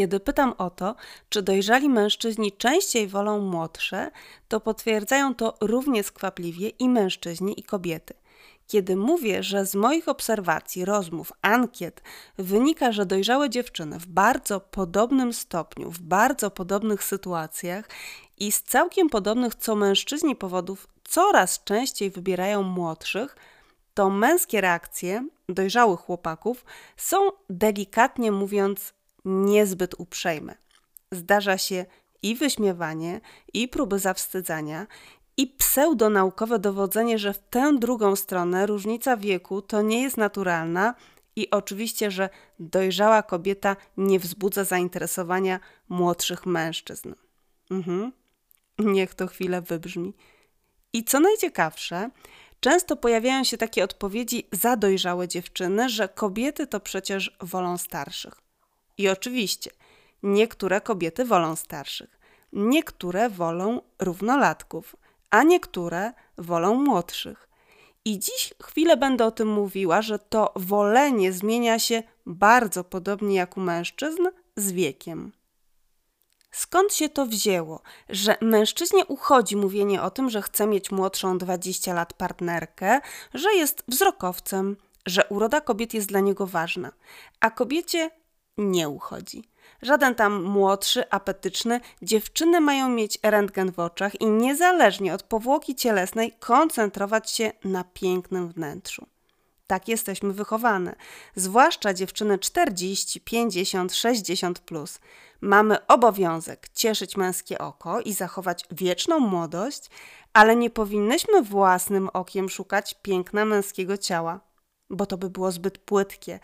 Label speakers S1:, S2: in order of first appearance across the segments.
S1: Kiedy pytam o to, czy dojrzali mężczyźni częściej wolą młodsze, to potwierdzają to równie skwapliwie i mężczyźni, i kobiety. Kiedy mówię, że z moich obserwacji, rozmów, ankiet wynika, że dojrzałe dziewczyny w bardzo podobnym stopniu, w bardzo podobnych sytuacjach i z całkiem podobnych co mężczyźni powodów coraz częściej wybierają młodszych, to męskie reakcje dojrzałych chłopaków są delikatnie mówiąc niezbyt uprzejme. Zdarza się i wyśmiewanie, i próby zawstydzania, i pseudonaukowe dowodzenie, że w tę drugą stronę różnica wieku to nie jest naturalna i oczywiście, że dojrzała kobieta nie wzbudza zainteresowania młodszych mężczyzn. Mhm. Niech to chwilę wybrzmi. I co najciekawsze, często pojawiają się takie odpowiedzi za dojrzałe dziewczyny, że kobiety to przecież wolą starszych. I oczywiście, niektóre kobiety wolą starszych, niektóre wolą równolatków, a niektóre wolą młodszych. I dziś chwilę będę o tym mówiła, że to wolenie zmienia się bardzo podobnie jak u mężczyzn z wiekiem. Skąd się to wzięło, że mężczyźnie uchodzi mówienie o tym, że chce mieć młodszą 20 lat partnerkę, że jest wzrokowcem, że uroda kobiet jest dla niego ważna, a kobiecie nie uchodzi. Żaden tam młodszy, apetyczny, dziewczyny mają mieć rentgen w oczach i niezależnie od powłoki cielesnej koncentrować się na pięknym wnętrzu. Tak jesteśmy wychowane, zwłaszcza dziewczyny 40, 50, 60 plus. Mamy obowiązek cieszyć męskie oko i zachować wieczną młodość, ale nie powinnyśmy własnym okiem szukać piękna męskiego ciała, bo to by było zbyt płytkie,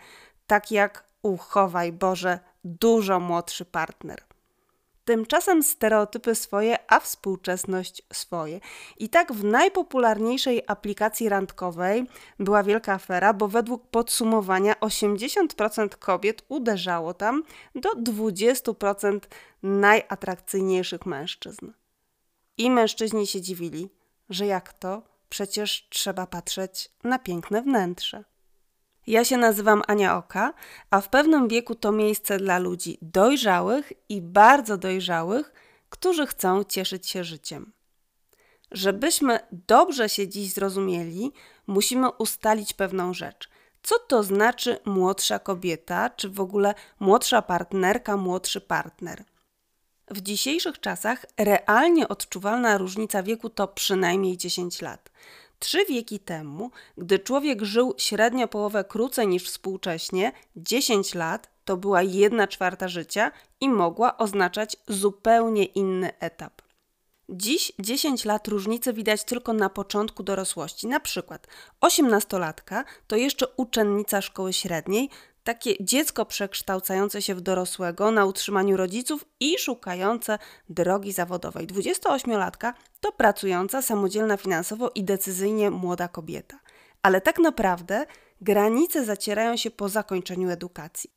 S1: tak jak uchowaj Boże dużo młodszy partner. Tymczasem stereotypy swoje, a współczesność swoje. I tak w najpopularniejszej aplikacji randkowej była wielka afera, bo według podsumowania 80% kobiet uderzało tam do 20% najatrakcyjniejszych mężczyzn. I mężczyźni się dziwili, że jak to? Przecież trzeba patrzeć na piękne wnętrze. Ja się nazywam Ania Oka, a w pewnym wieku to miejsce dla ludzi dojrzałych i bardzo dojrzałych, którzy chcą cieszyć się życiem. Żebyśmy dobrze się dziś zrozumieli, musimy ustalić pewną rzecz. Co to znaczy młodsza kobieta, czy w ogóle młodsza partnerka, młodszy partner? W dzisiejszych czasach realnie odczuwalna różnica wieku to przynajmniej 10 lat. Trzy wieki temu, gdy człowiek żył średnio połowę krócej niż współcześnie, 10 lat to była jedna czwarta życia i mogła oznaczać zupełnie inny etap. Dziś 10 lat różnicy widać tylko na początku dorosłości. Na przykład 18-latka to jeszcze uczennica szkoły średniej, takie dziecko przekształcające się w dorosłego na utrzymaniu rodziców i szukające drogi zawodowej. 28-latka to pracująca samodzielna finansowo i decyzyjnie młoda kobieta. Ale tak naprawdę granice zacierają się po zakończeniu edukacji.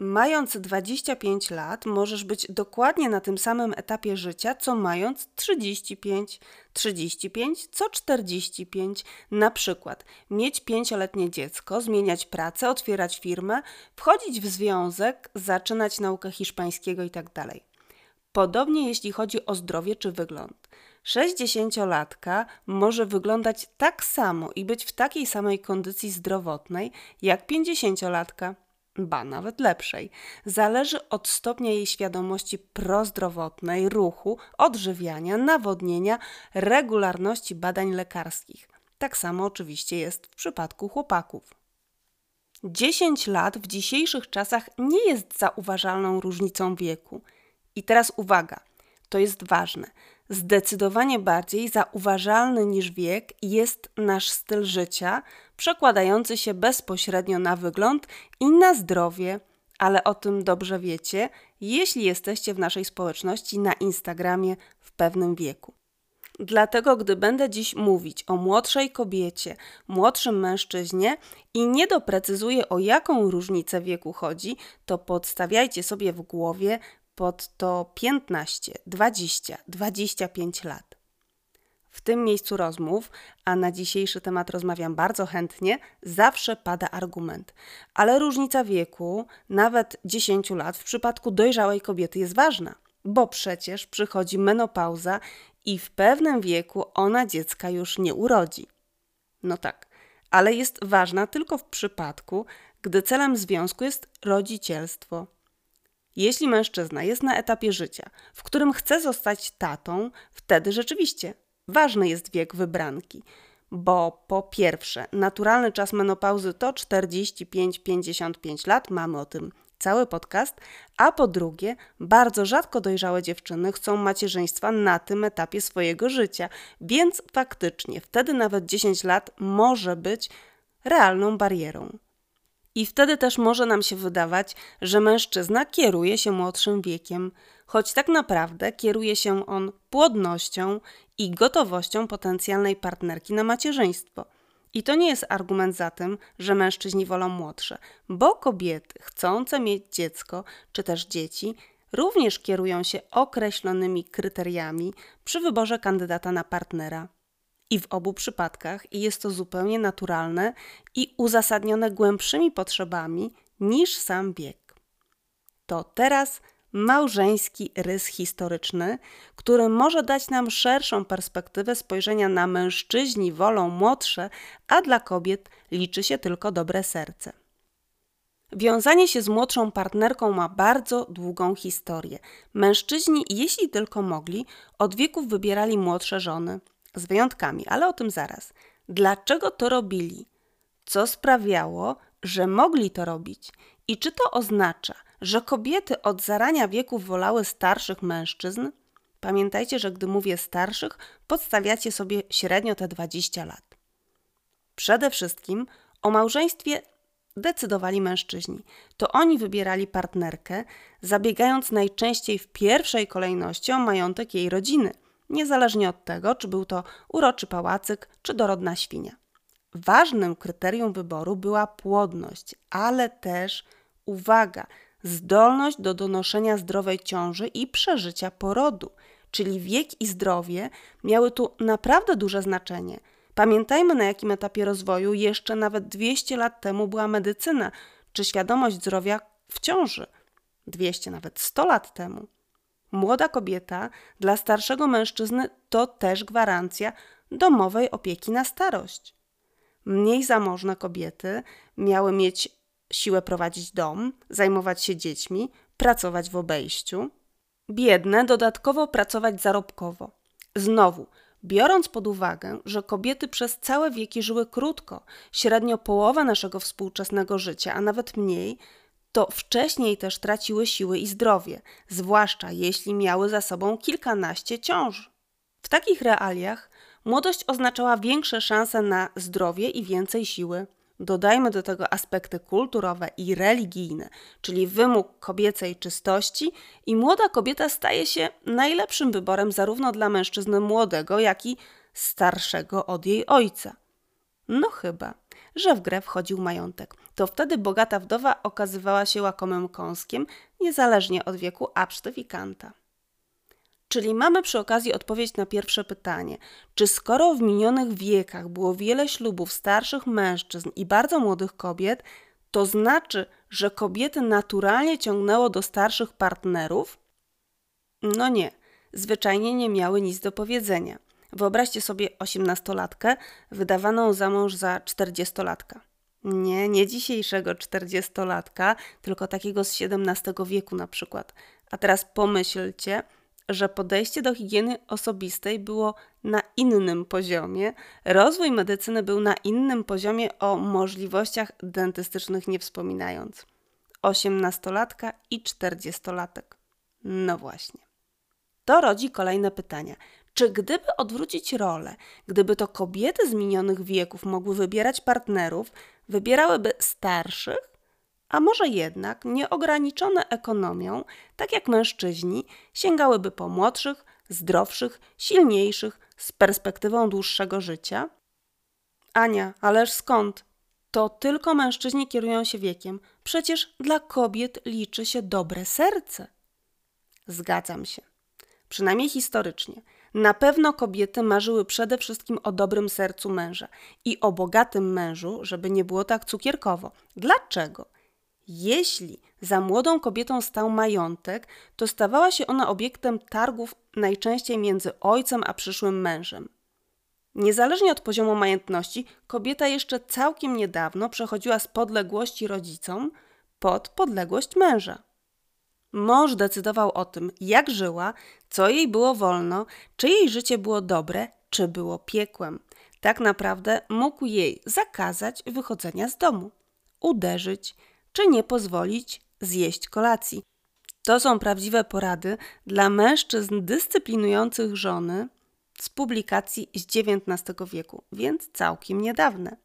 S1: Mając 25 lat, możesz być dokładnie na tym samym etapie życia, co mając 35, 35, co 45. Na przykład mieć pięcioletnie dziecko, zmieniać pracę, otwierać firmę, wchodzić w związek, zaczynać naukę hiszpańskiego itd. Tak Podobnie jeśli chodzi o zdrowie czy wygląd. 60-latka może wyglądać tak samo i być w takiej samej kondycji zdrowotnej jak 50-latka ba nawet lepszej. Zależy od stopnia jej świadomości prozdrowotnej, ruchu, odżywiania, nawodnienia, regularności badań lekarskich. Tak samo oczywiście jest w przypadku chłopaków. 10 lat w dzisiejszych czasach nie jest zauważalną różnicą wieku. I teraz uwaga, to jest ważne. Zdecydowanie bardziej zauważalny niż wiek jest nasz styl życia, przekładający się bezpośrednio na wygląd i na zdrowie, ale o tym dobrze wiecie, jeśli jesteście w naszej społeczności na Instagramie w pewnym wieku. Dlatego, gdy będę dziś mówić o młodszej kobiecie, młodszym mężczyźnie i nie doprecyzuję o jaką różnicę wieku chodzi, to podstawiajcie sobie w głowie pod to 15, 20, 25 lat. W tym miejscu rozmów, a na dzisiejszy temat rozmawiam bardzo chętnie, zawsze pada argument. Ale różnica wieku, nawet 10 lat, w przypadku dojrzałej kobiety jest ważna, bo przecież przychodzi menopauza i w pewnym wieku ona dziecka już nie urodzi. No tak, ale jest ważna tylko w przypadku, gdy celem związku jest rodzicielstwo. Jeśli mężczyzna jest na etapie życia, w którym chce zostać tatą, wtedy rzeczywiście ważny jest wiek wybranki, bo po pierwsze, naturalny czas menopauzy to 45-55 lat, mamy o tym cały podcast, a po drugie, bardzo rzadko dojrzałe dziewczyny chcą macierzyństwa na tym etapie swojego życia, więc faktycznie wtedy nawet 10 lat może być realną barierą. I wtedy też może nam się wydawać, że mężczyzna kieruje się młodszym wiekiem, choć tak naprawdę kieruje się on płodnością i gotowością potencjalnej partnerki na macierzyństwo. I to nie jest argument za tym, że mężczyźni wolą młodsze, bo kobiety chcące mieć dziecko czy też dzieci również kierują się określonymi kryteriami przy wyborze kandydata na partnera. I w obu przypadkach jest to zupełnie naturalne i uzasadnione głębszymi potrzebami niż sam bieg. To teraz małżeński rys historyczny, który może dać nam szerszą perspektywę spojrzenia na mężczyźni wolą młodsze, a dla kobiet liczy się tylko dobre serce. Wiązanie się z młodszą partnerką ma bardzo długą historię. Mężczyźni, jeśli tylko mogli, od wieków wybierali młodsze żony, z wyjątkami, ale o tym zaraz. Dlaczego to robili? Co sprawiało, że mogli to robić? I czy to oznacza, że kobiety od zarania wieku wolały starszych mężczyzn? Pamiętajcie, że gdy mówię starszych, podstawiacie sobie średnio te 20 lat. Przede wszystkim o małżeństwie decydowali mężczyźni. To oni wybierali partnerkę, zabiegając najczęściej w pierwszej kolejności o majątek jej rodziny, niezależnie od tego, czy był to uroczy pałacyk, czy dorodna świnia. Ważnym kryterium wyboru była płodność, ale też, uwaga, zdolność do donoszenia zdrowej ciąży i przeżycia porodu, czyli wiek i zdrowie miały tu naprawdę duże znaczenie. Pamiętajmy, na jakim etapie rozwoju jeszcze nawet 200 lat temu była medycyna, czy świadomość zdrowia w ciąży. 200, nawet 100 lat temu. Młoda kobieta dla starszego mężczyzny to też gwarancja domowej opieki na starość. Mniej zamożne kobiety miały mieć siłę prowadzić dom, zajmować się dziećmi, pracować w obejściu. Biedne dodatkowo pracować zarobkowo. Znowu, biorąc pod uwagę, że kobiety przez całe wieki żyły krótko, średnio połowa naszego współczesnego życia, a nawet mniej, to wcześniej też traciły siły i zdrowie, zwłaszcza jeśli miały za sobą kilkanaście ciąż. W takich realiach młodość oznaczała większe szanse na zdrowie i więcej siły. Dodajmy do tego aspekty kulturowe i religijne, czyli wymóg kobiecej czystości, i młoda kobieta staje się najlepszym wyborem zarówno dla mężczyzny młodego, jak i starszego od jej ojca. No chyba, że w grę wchodził majątek. To wtedy bogata wdowa okazywała się łakomym kąskiem, niezależnie od wieku absztyfikanta. Czyli mamy przy okazji odpowiedź na pierwsze pytanie: czy skoro w minionych wiekach było wiele ślubów starszych mężczyzn i bardzo młodych kobiet, to znaczy, że kobiety naturalnie ciągnęło do starszych partnerów? No nie, zwyczajnie nie miały nic do powiedzenia. Wyobraźcie sobie osiemnastolatkę wydawaną za mąż za czterdziestolatka. Nie, nie dzisiejszego czterdziestolatka, tylko takiego z XVII wieku na przykład. A teraz pomyślcie, że podejście do higieny osobistej było na innym poziomie, rozwój medycyny był na innym poziomie, o możliwościach dentystycznych nie wspominając. Osiemnastolatka i czterdziestolatek. No właśnie. To rodzi kolejne pytania. Czy gdyby odwrócić rolę, gdyby to kobiety z minionych wieków mogły wybierać partnerów, wybierałyby starszych, a może jednak nieograniczone ekonomią, tak jak mężczyźni, sięgałyby po młodszych, zdrowszych, silniejszych, z perspektywą dłuższego życia? Ania, ależ skąd? To tylko mężczyźni kierują się wiekiem. Przecież dla kobiet liczy się dobre serce. Zgadzam się. Przynajmniej historycznie. Na pewno kobiety marzyły przede wszystkim o dobrym sercu męża i o bogatym mężu, żeby nie było tak cukierkowo. Dlaczego? Jeśli za młodą kobietą stał majątek, to stawała się ona obiektem targów najczęściej między ojcem a przyszłym mężem. Niezależnie od poziomu majątności, kobieta jeszcze całkiem niedawno przechodziła z podległości rodzicom pod podległość męża. Mąż decydował o tym, jak żyła, co jej było wolno, czy jej życie było dobre, czy było piekłem. Tak naprawdę mógł jej zakazać wychodzenia z domu, uderzyć, czy nie pozwolić zjeść kolacji. To są prawdziwe porady dla mężczyzn dyscyplinujących żony z publikacji z XIX wieku, więc całkiem niedawne.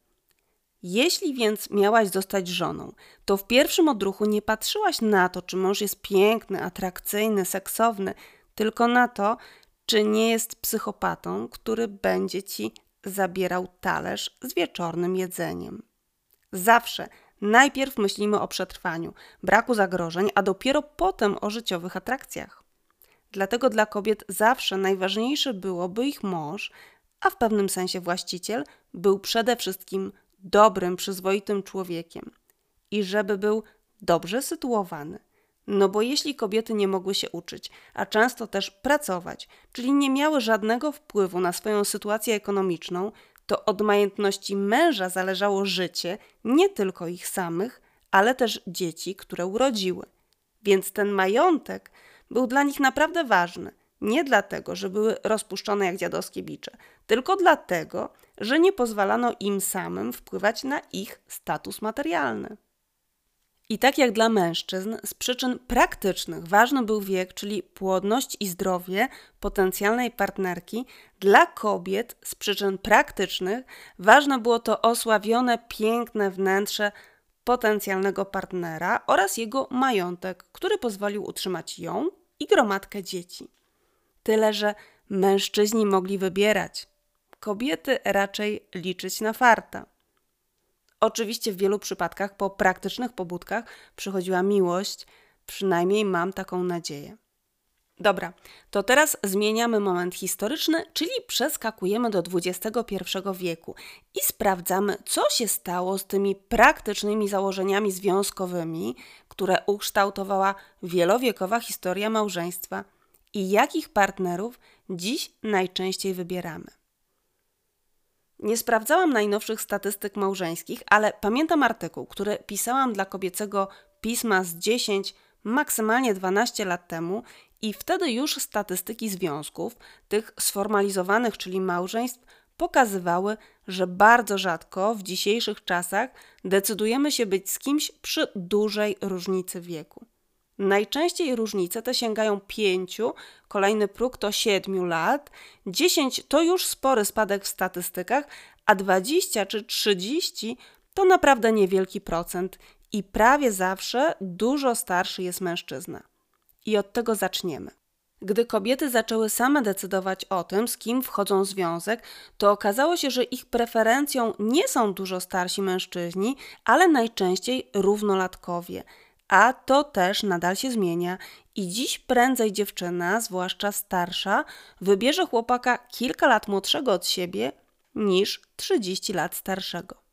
S1: Jeśli więc miałaś zostać żoną, to w pierwszym odruchu nie patrzyłaś na to, czy mąż jest piękny, atrakcyjny, seksowny, tylko na to, czy nie jest psychopatą, który będzie ci zabierał talerz z wieczornym jedzeniem. Zawsze najpierw myślimy o przetrwaniu, braku zagrożeń, a dopiero potem o życiowych atrakcjach. Dlatego dla kobiet zawsze najważniejsze było, by ich mąż, a w pewnym sensie właściciel, był przede wszystkim dobrym, przyzwoitym człowiekiem i żeby był dobrze sytuowany. No bo jeśli kobiety nie mogły się uczyć, a często też pracować, czyli nie miały żadnego wpływu na swoją sytuację ekonomiczną, to od majętności męża zależało życie nie tylko ich samych, ale też dzieci, które urodziły. Więc ten majątek był dla nich naprawdę ważny. Nie dlatego, że były rozpuszczone jak dziadowskie bicze, tylko dlatego, że nie pozwalano im samym wpływać na ich status materialny. I tak jak dla mężczyzn, z przyczyn praktycznych ważny był wiek, czyli płodność i zdrowie potencjalnej partnerki, dla kobiet z przyczyn praktycznych ważne było to osławione, piękne wnętrze potencjalnego partnera oraz jego majątek, który pozwolił utrzymać ją i gromadkę dzieci. Tyle, że mężczyźni mogli wybierać, kobiety raczej liczyć na farta. Oczywiście w wielu przypadkach po praktycznych pobudkach przychodziła miłość, przynajmniej mam taką nadzieję. Dobra, to teraz zmieniamy moment historyczny, czyli przeskakujemy do XXI wieku i sprawdzamy, co się stało z tymi praktycznymi założeniami związkowymi, które ukształtowała wielowiekowa historia małżeństwa i jakich partnerów dziś najczęściej wybieramy. Nie sprawdzałam najnowszych statystyk małżeńskich, ale pamiętam artykuł, który pisałam dla kobiecego pisma z 10, maksymalnie 12 lat temu i wtedy już statystyki związków, tych sformalizowanych, czyli małżeństw, pokazywały, że bardzo rzadko w dzisiejszych czasach decydujemy się być z kimś przy dużej różnicy wieku. Najczęściej różnice te sięgają 5, kolejny próg to 7 lat, 10 to już spory spadek w statystykach, a 20 czy 30 to naprawdę niewielki procent i prawie zawsze dużo starszy jest mężczyzna. I od tego zaczniemy. Gdy kobiety zaczęły same decydować o tym, z kim wchodzą w związek, to okazało się, że ich preferencją nie są dużo starsi mężczyźni, ale najczęściej równolatkowie – a to też nadal się zmienia i dziś prędzej dziewczyna, zwłaszcza starsza, wybierze chłopaka kilka lat młodszego od siebie niż 30 lat starszego.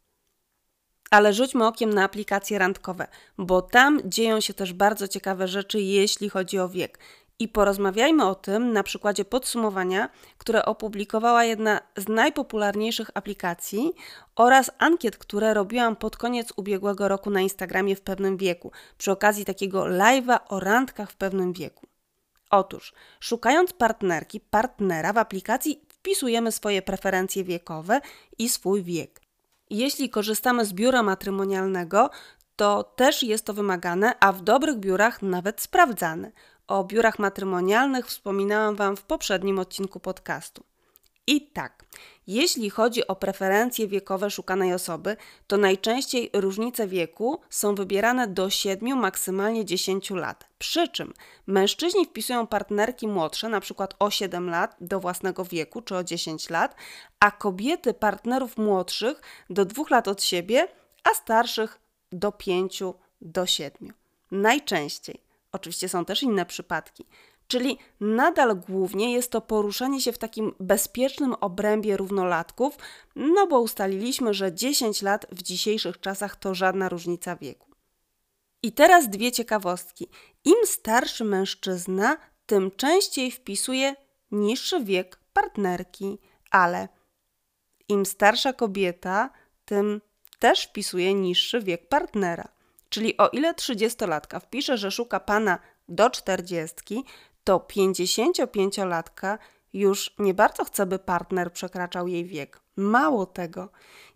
S1: Ale rzućmy okiem na aplikacje randkowe, bo tam dzieją się też bardzo ciekawe rzeczy, jeśli chodzi o wiek. I porozmawiajmy o tym na przykładzie podsumowania, które opublikowała jedna z najpopularniejszych aplikacji oraz ankiet, które robiłam pod koniec ubiegłego roku na Instagramie w pewnym wieku, przy okazji takiego live'a o randkach w pewnym wieku. Otóż, szukając partnerki, partnera w aplikacji wpisujemy swoje preferencje wiekowe i swój wiek. Jeśli korzystamy z biura matrymonialnego, to też jest to wymagane, a w dobrych biurach nawet sprawdzane. O biurach matrymonialnych wspominałam Wam w poprzednim odcinku podcastu. I tak, jeśli chodzi o preferencje wiekowe szukanej osoby, to najczęściej różnice wieku są wybierane do 7, maksymalnie 10 lat. Przy czym mężczyźni wpisują partnerki młodsze, przykład o 7 lat do własnego wieku czy o 10 lat, a kobiety partnerów młodszych do 2 lat od siebie, a starszych do 5 do 7. Najczęściej. Oczywiście są też inne przypadki. Czyli nadal głównie jest to poruszanie się w takim bezpiecznym obrębie równolatków, no bo ustaliliśmy, że 10 lat w dzisiejszych czasach to żadna różnica wieku. I teraz dwie ciekawostki. Im starszy mężczyzna, tym częściej wpisuje niższy wiek partnerki, ale im starsza kobieta, tym też wpisuje niższy wiek partnera. Czyli o ile 30-latka wpisze, że szuka pana do 40, to 55-latka już nie bardzo chce, by partner przekraczał jej wiek. Mało tego,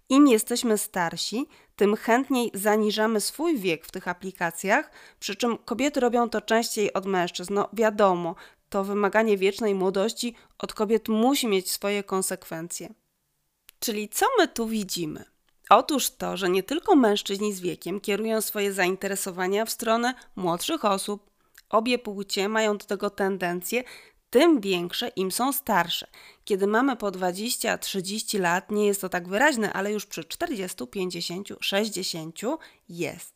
S1: im jesteśmy starsi, tym chętniej zaniżamy swój wiek w tych aplikacjach, przy czym kobiety robią to częściej od mężczyzn. No wiadomo, to wymaganie wiecznej młodości od kobiet musi mieć swoje konsekwencje. Czyli co my tu widzimy? Otóż to, że nie tylko mężczyźni z wiekiem kierują swoje zainteresowania w stronę młodszych osób. Obie płcie mają do tego tendencję, tym większe im są starsze. Kiedy mamy po 20-30 lat, nie jest to tak wyraźne, ale już przy 40, 50, 60 jest.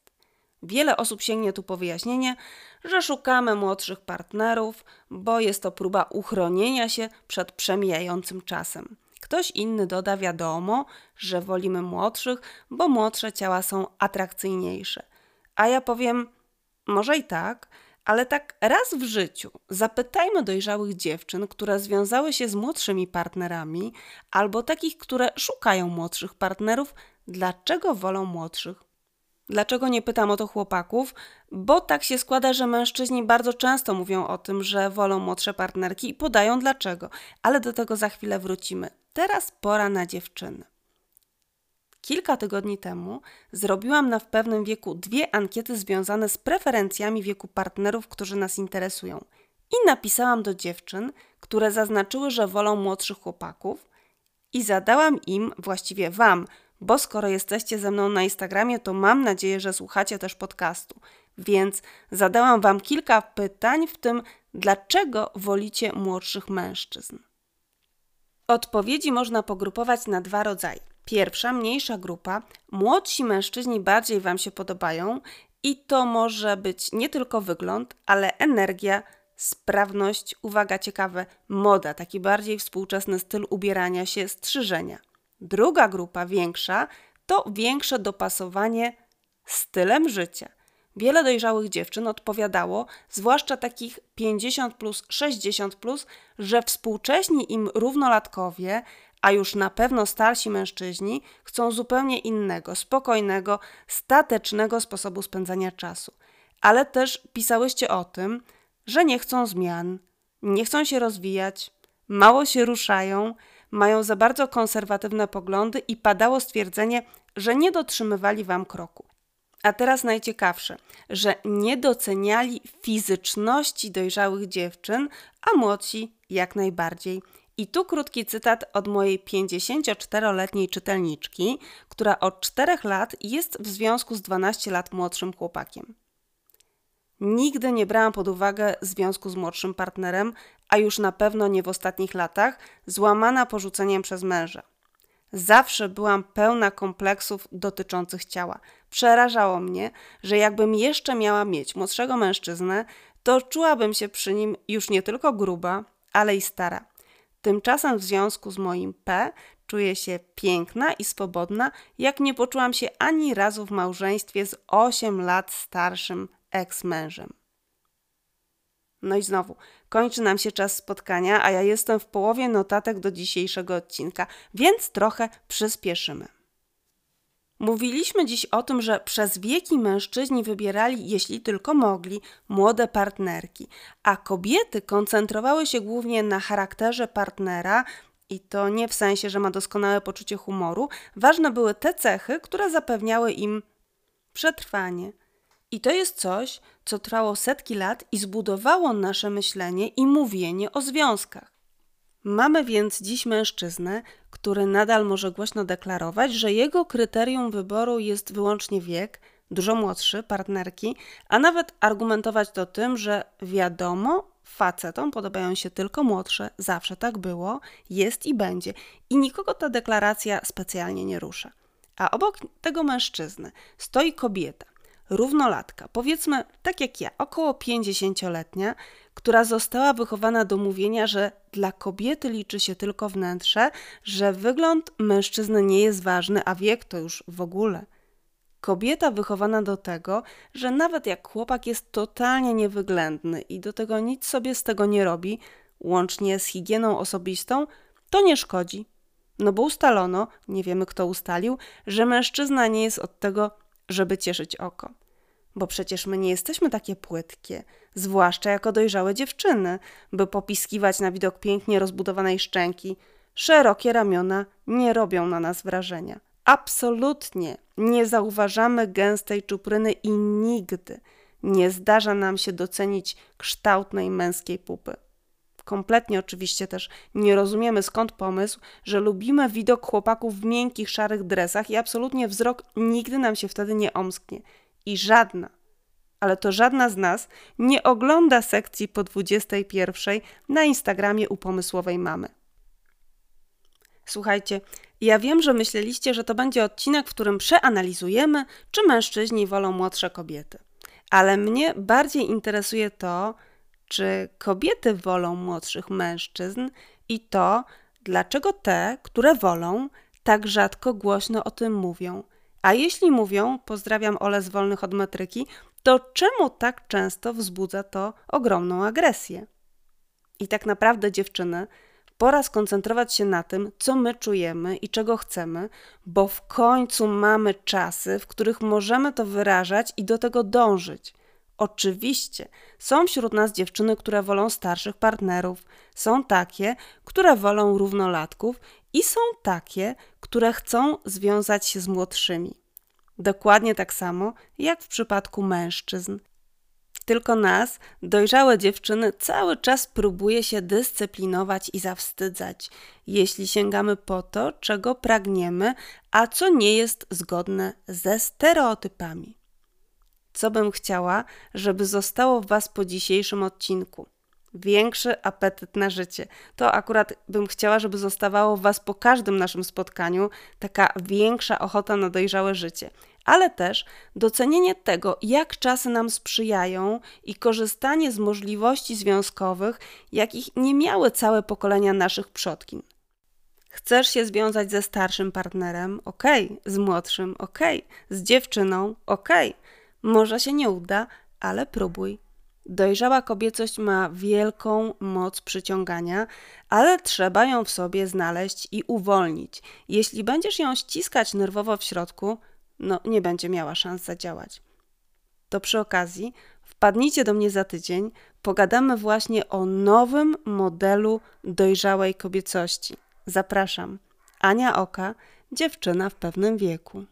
S1: Wiele osób sięgnie tu po wyjaśnienie, że szukamy młodszych partnerów, bo jest to próba uchronienia się przed przemijającym czasem. Ktoś inny doda wiadomo, że wolimy młodszych, bo młodsze ciała są atrakcyjniejsze. A ja powiem, może i tak, ale tak raz w życiu zapytajmy dojrzałych dziewczyn, które związały się z młodszymi partnerami, albo takich, które szukają młodszych partnerów, dlaczego wolą młodszych. Dlaczego nie pytam o to chłopaków? Bo tak się składa, że mężczyźni bardzo często mówią o tym, że wolą młodsze partnerki i podają dlaczego, ale do tego za chwilę wrócimy. Teraz pora na dziewczyny. Kilka tygodni temu zrobiłam na w pewnym wieku dwie ankiety związane z preferencjami wieku partnerów, którzy nas interesują. I napisałam do dziewczyn, które zaznaczyły, że wolą młodszych chłopaków, i zadałam im, właściwie Wam, bo skoro jesteście ze mną na Instagramie, to mam nadzieję, że słuchacie też podcastu. Więc zadałam Wam kilka pytań, w tym dlaczego wolicie młodszych mężczyzn. Odpowiedzi można pogrupować na dwa rodzaje. Pierwsza, mniejsza grupa, młodsi mężczyźni bardziej Wam się podobają i to może być nie tylko wygląd, ale energia, sprawność, uwaga ciekawe, moda, taki bardziej współczesny styl ubierania się, strzyżenia. Druga grupa, większa, to większe dopasowanie stylem życia. Wiele dojrzałych dziewczyn odpowiadało, zwłaszcza takich 50 plus, 60 plus, że współcześni im równolatkowie, a już na pewno starsi mężczyźni, chcą zupełnie innego, spokojnego, statecznego sposobu spędzania czasu. Ale też pisałyście o tym, że nie chcą zmian, nie chcą się rozwijać, mało się ruszają, mają za bardzo konserwatywne poglądy i padało stwierdzenie, że nie dotrzymywali wam kroku. A teraz najciekawsze, że nie doceniali fizyczności dojrzałych dziewczyn, a młodsi jak najbardziej. I tu krótki cytat od mojej 54-letniej czytelniczki, która od 4 lat jest w związku z 12 lat młodszym chłopakiem. Nigdy nie brałam pod uwagę związku z młodszym partnerem, a już na pewno nie w ostatnich latach, złamana porzuceniem przez męża. Zawsze byłam pełna kompleksów dotyczących ciała. Przerażało mnie, że jakbym jeszcze miała mieć młodszego mężczyznę, to czułabym się przy nim już nie tylko gruba, ale i stara. Tymczasem w związku z moim P czuję się piękna i swobodna, jak nie poczułam się ani razu w małżeństwie z 8 lat starszym eks-mężem. No i znowu, kończy nam się czas spotkania, a ja jestem w połowie notatek do dzisiejszego odcinka, więc trochę przyspieszymy. Mówiliśmy dziś o tym, że przez wieki mężczyźni wybierali, jeśli tylko mogli, młode partnerki, a kobiety koncentrowały się głównie na charakterze partnera, i to nie w sensie, że ma doskonałe poczucie humoru, ważne były te cechy, które zapewniały im przetrwanie. I to jest coś, co trwało setki lat i zbudowało nasze myślenie i mówienie o związkach. Mamy więc dziś mężczyznę, który nadal może głośno deklarować, że jego kryterium wyboru jest wyłącznie wiek, dużo młodszy partnerki, a nawet argumentować to tym, że wiadomo, facetom podobają się tylko młodsze, zawsze tak było, jest i będzie. I nikogo ta deklaracja specjalnie nie rusza. A obok tego mężczyzny stoi kobieta, równolatka, powiedzmy tak jak ja, około 50-letnia, która została wychowana do mówienia, że dla kobiety liczy się tylko wnętrze, że wygląd mężczyzny nie jest ważny, a wiek to już w ogóle. Kobieta wychowana do tego, że nawet jak chłopak jest totalnie niewyględny i do tego nic sobie z tego nie robi, łącznie z higieną osobistą, to nie szkodzi. No bo ustalono, nie wiemy kto ustalił, że mężczyzna nie jest od tego, żeby cieszyć oko. Bo przecież my nie jesteśmy takie płytkie, zwłaszcza jako dojrzałe dziewczyny, by popiskiwać na widok pięknie rozbudowanej szczęki. Szerokie ramiona nie robią na nas wrażenia. Absolutnie nie zauważamy gęstej czupryny i nigdy nie zdarza nam się docenić kształtnej męskiej pupy. Kompletnie oczywiście też nie rozumiemy skąd pomysł, że lubimy widok chłopaków w miękkich, szarych dresach i absolutnie wzrok nigdy nam się wtedy nie omsknie. I żadna, ale to żadna z nas nie ogląda sekcji po 21 na Instagramie u pomysłowej mamy. Słuchajcie, ja wiem, że myśleliście, że to będzie odcinek, w którym przeanalizujemy, czy mężczyźni wolą młodsze kobiety. Ale mnie bardziej interesuje to, czy kobiety wolą młodszych mężczyzn i to, dlaczego te, które wolą, tak rzadko głośno o tym mówią. A jeśli mówią, pozdrawiam Ole z Wolnych od Metryki, to czemu tak często wzbudza to ogromną agresję? I tak naprawdę, dziewczyny, pora skoncentrować się na tym, co my czujemy i czego chcemy, bo w końcu mamy czasy, w których możemy to wyrażać i do tego dążyć. Oczywiście są wśród nas dziewczyny, które wolą starszych partnerów, są takie, które wolą równolatków i są takie, które chcą związać się z młodszymi. Dokładnie tak samo jak w przypadku mężczyzn. Tylko nas, dojrzałe dziewczyny, cały czas próbuje się dyscyplinować i zawstydzać, jeśli sięgamy po to, czego pragniemy, a co nie jest zgodne ze stereotypami co bym chciała, żeby zostało w Was po dzisiejszym odcinku. Większy apetyt na życie. To akurat bym chciała, żeby zostawało w Was po każdym naszym spotkaniu taka większa ochota na dojrzałe życie, ale też docenienie tego, jak czasy nam sprzyjają i korzystanie z możliwości związkowych, jakich nie miały całe pokolenia naszych przodkin. Chcesz się związać ze starszym partnerem? Okej. Okay. Z młodszym? Okej. Okay. Z dziewczyną? Okej. Okay może się nie uda, ale próbuj. Dojrzała kobiecość ma wielką moc przyciągania, ale trzeba ją w sobie znaleźć i uwolnić. Jeśli będziesz ją ściskać nerwowo w środku, no nie będzie miała szans zadziałać. To przy okazji wpadnijcie do mnie za tydzień, pogadamy właśnie o nowym modelu dojrzałej kobiecości. Zapraszam. Ania Oka, dziewczyna w pewnym wieku.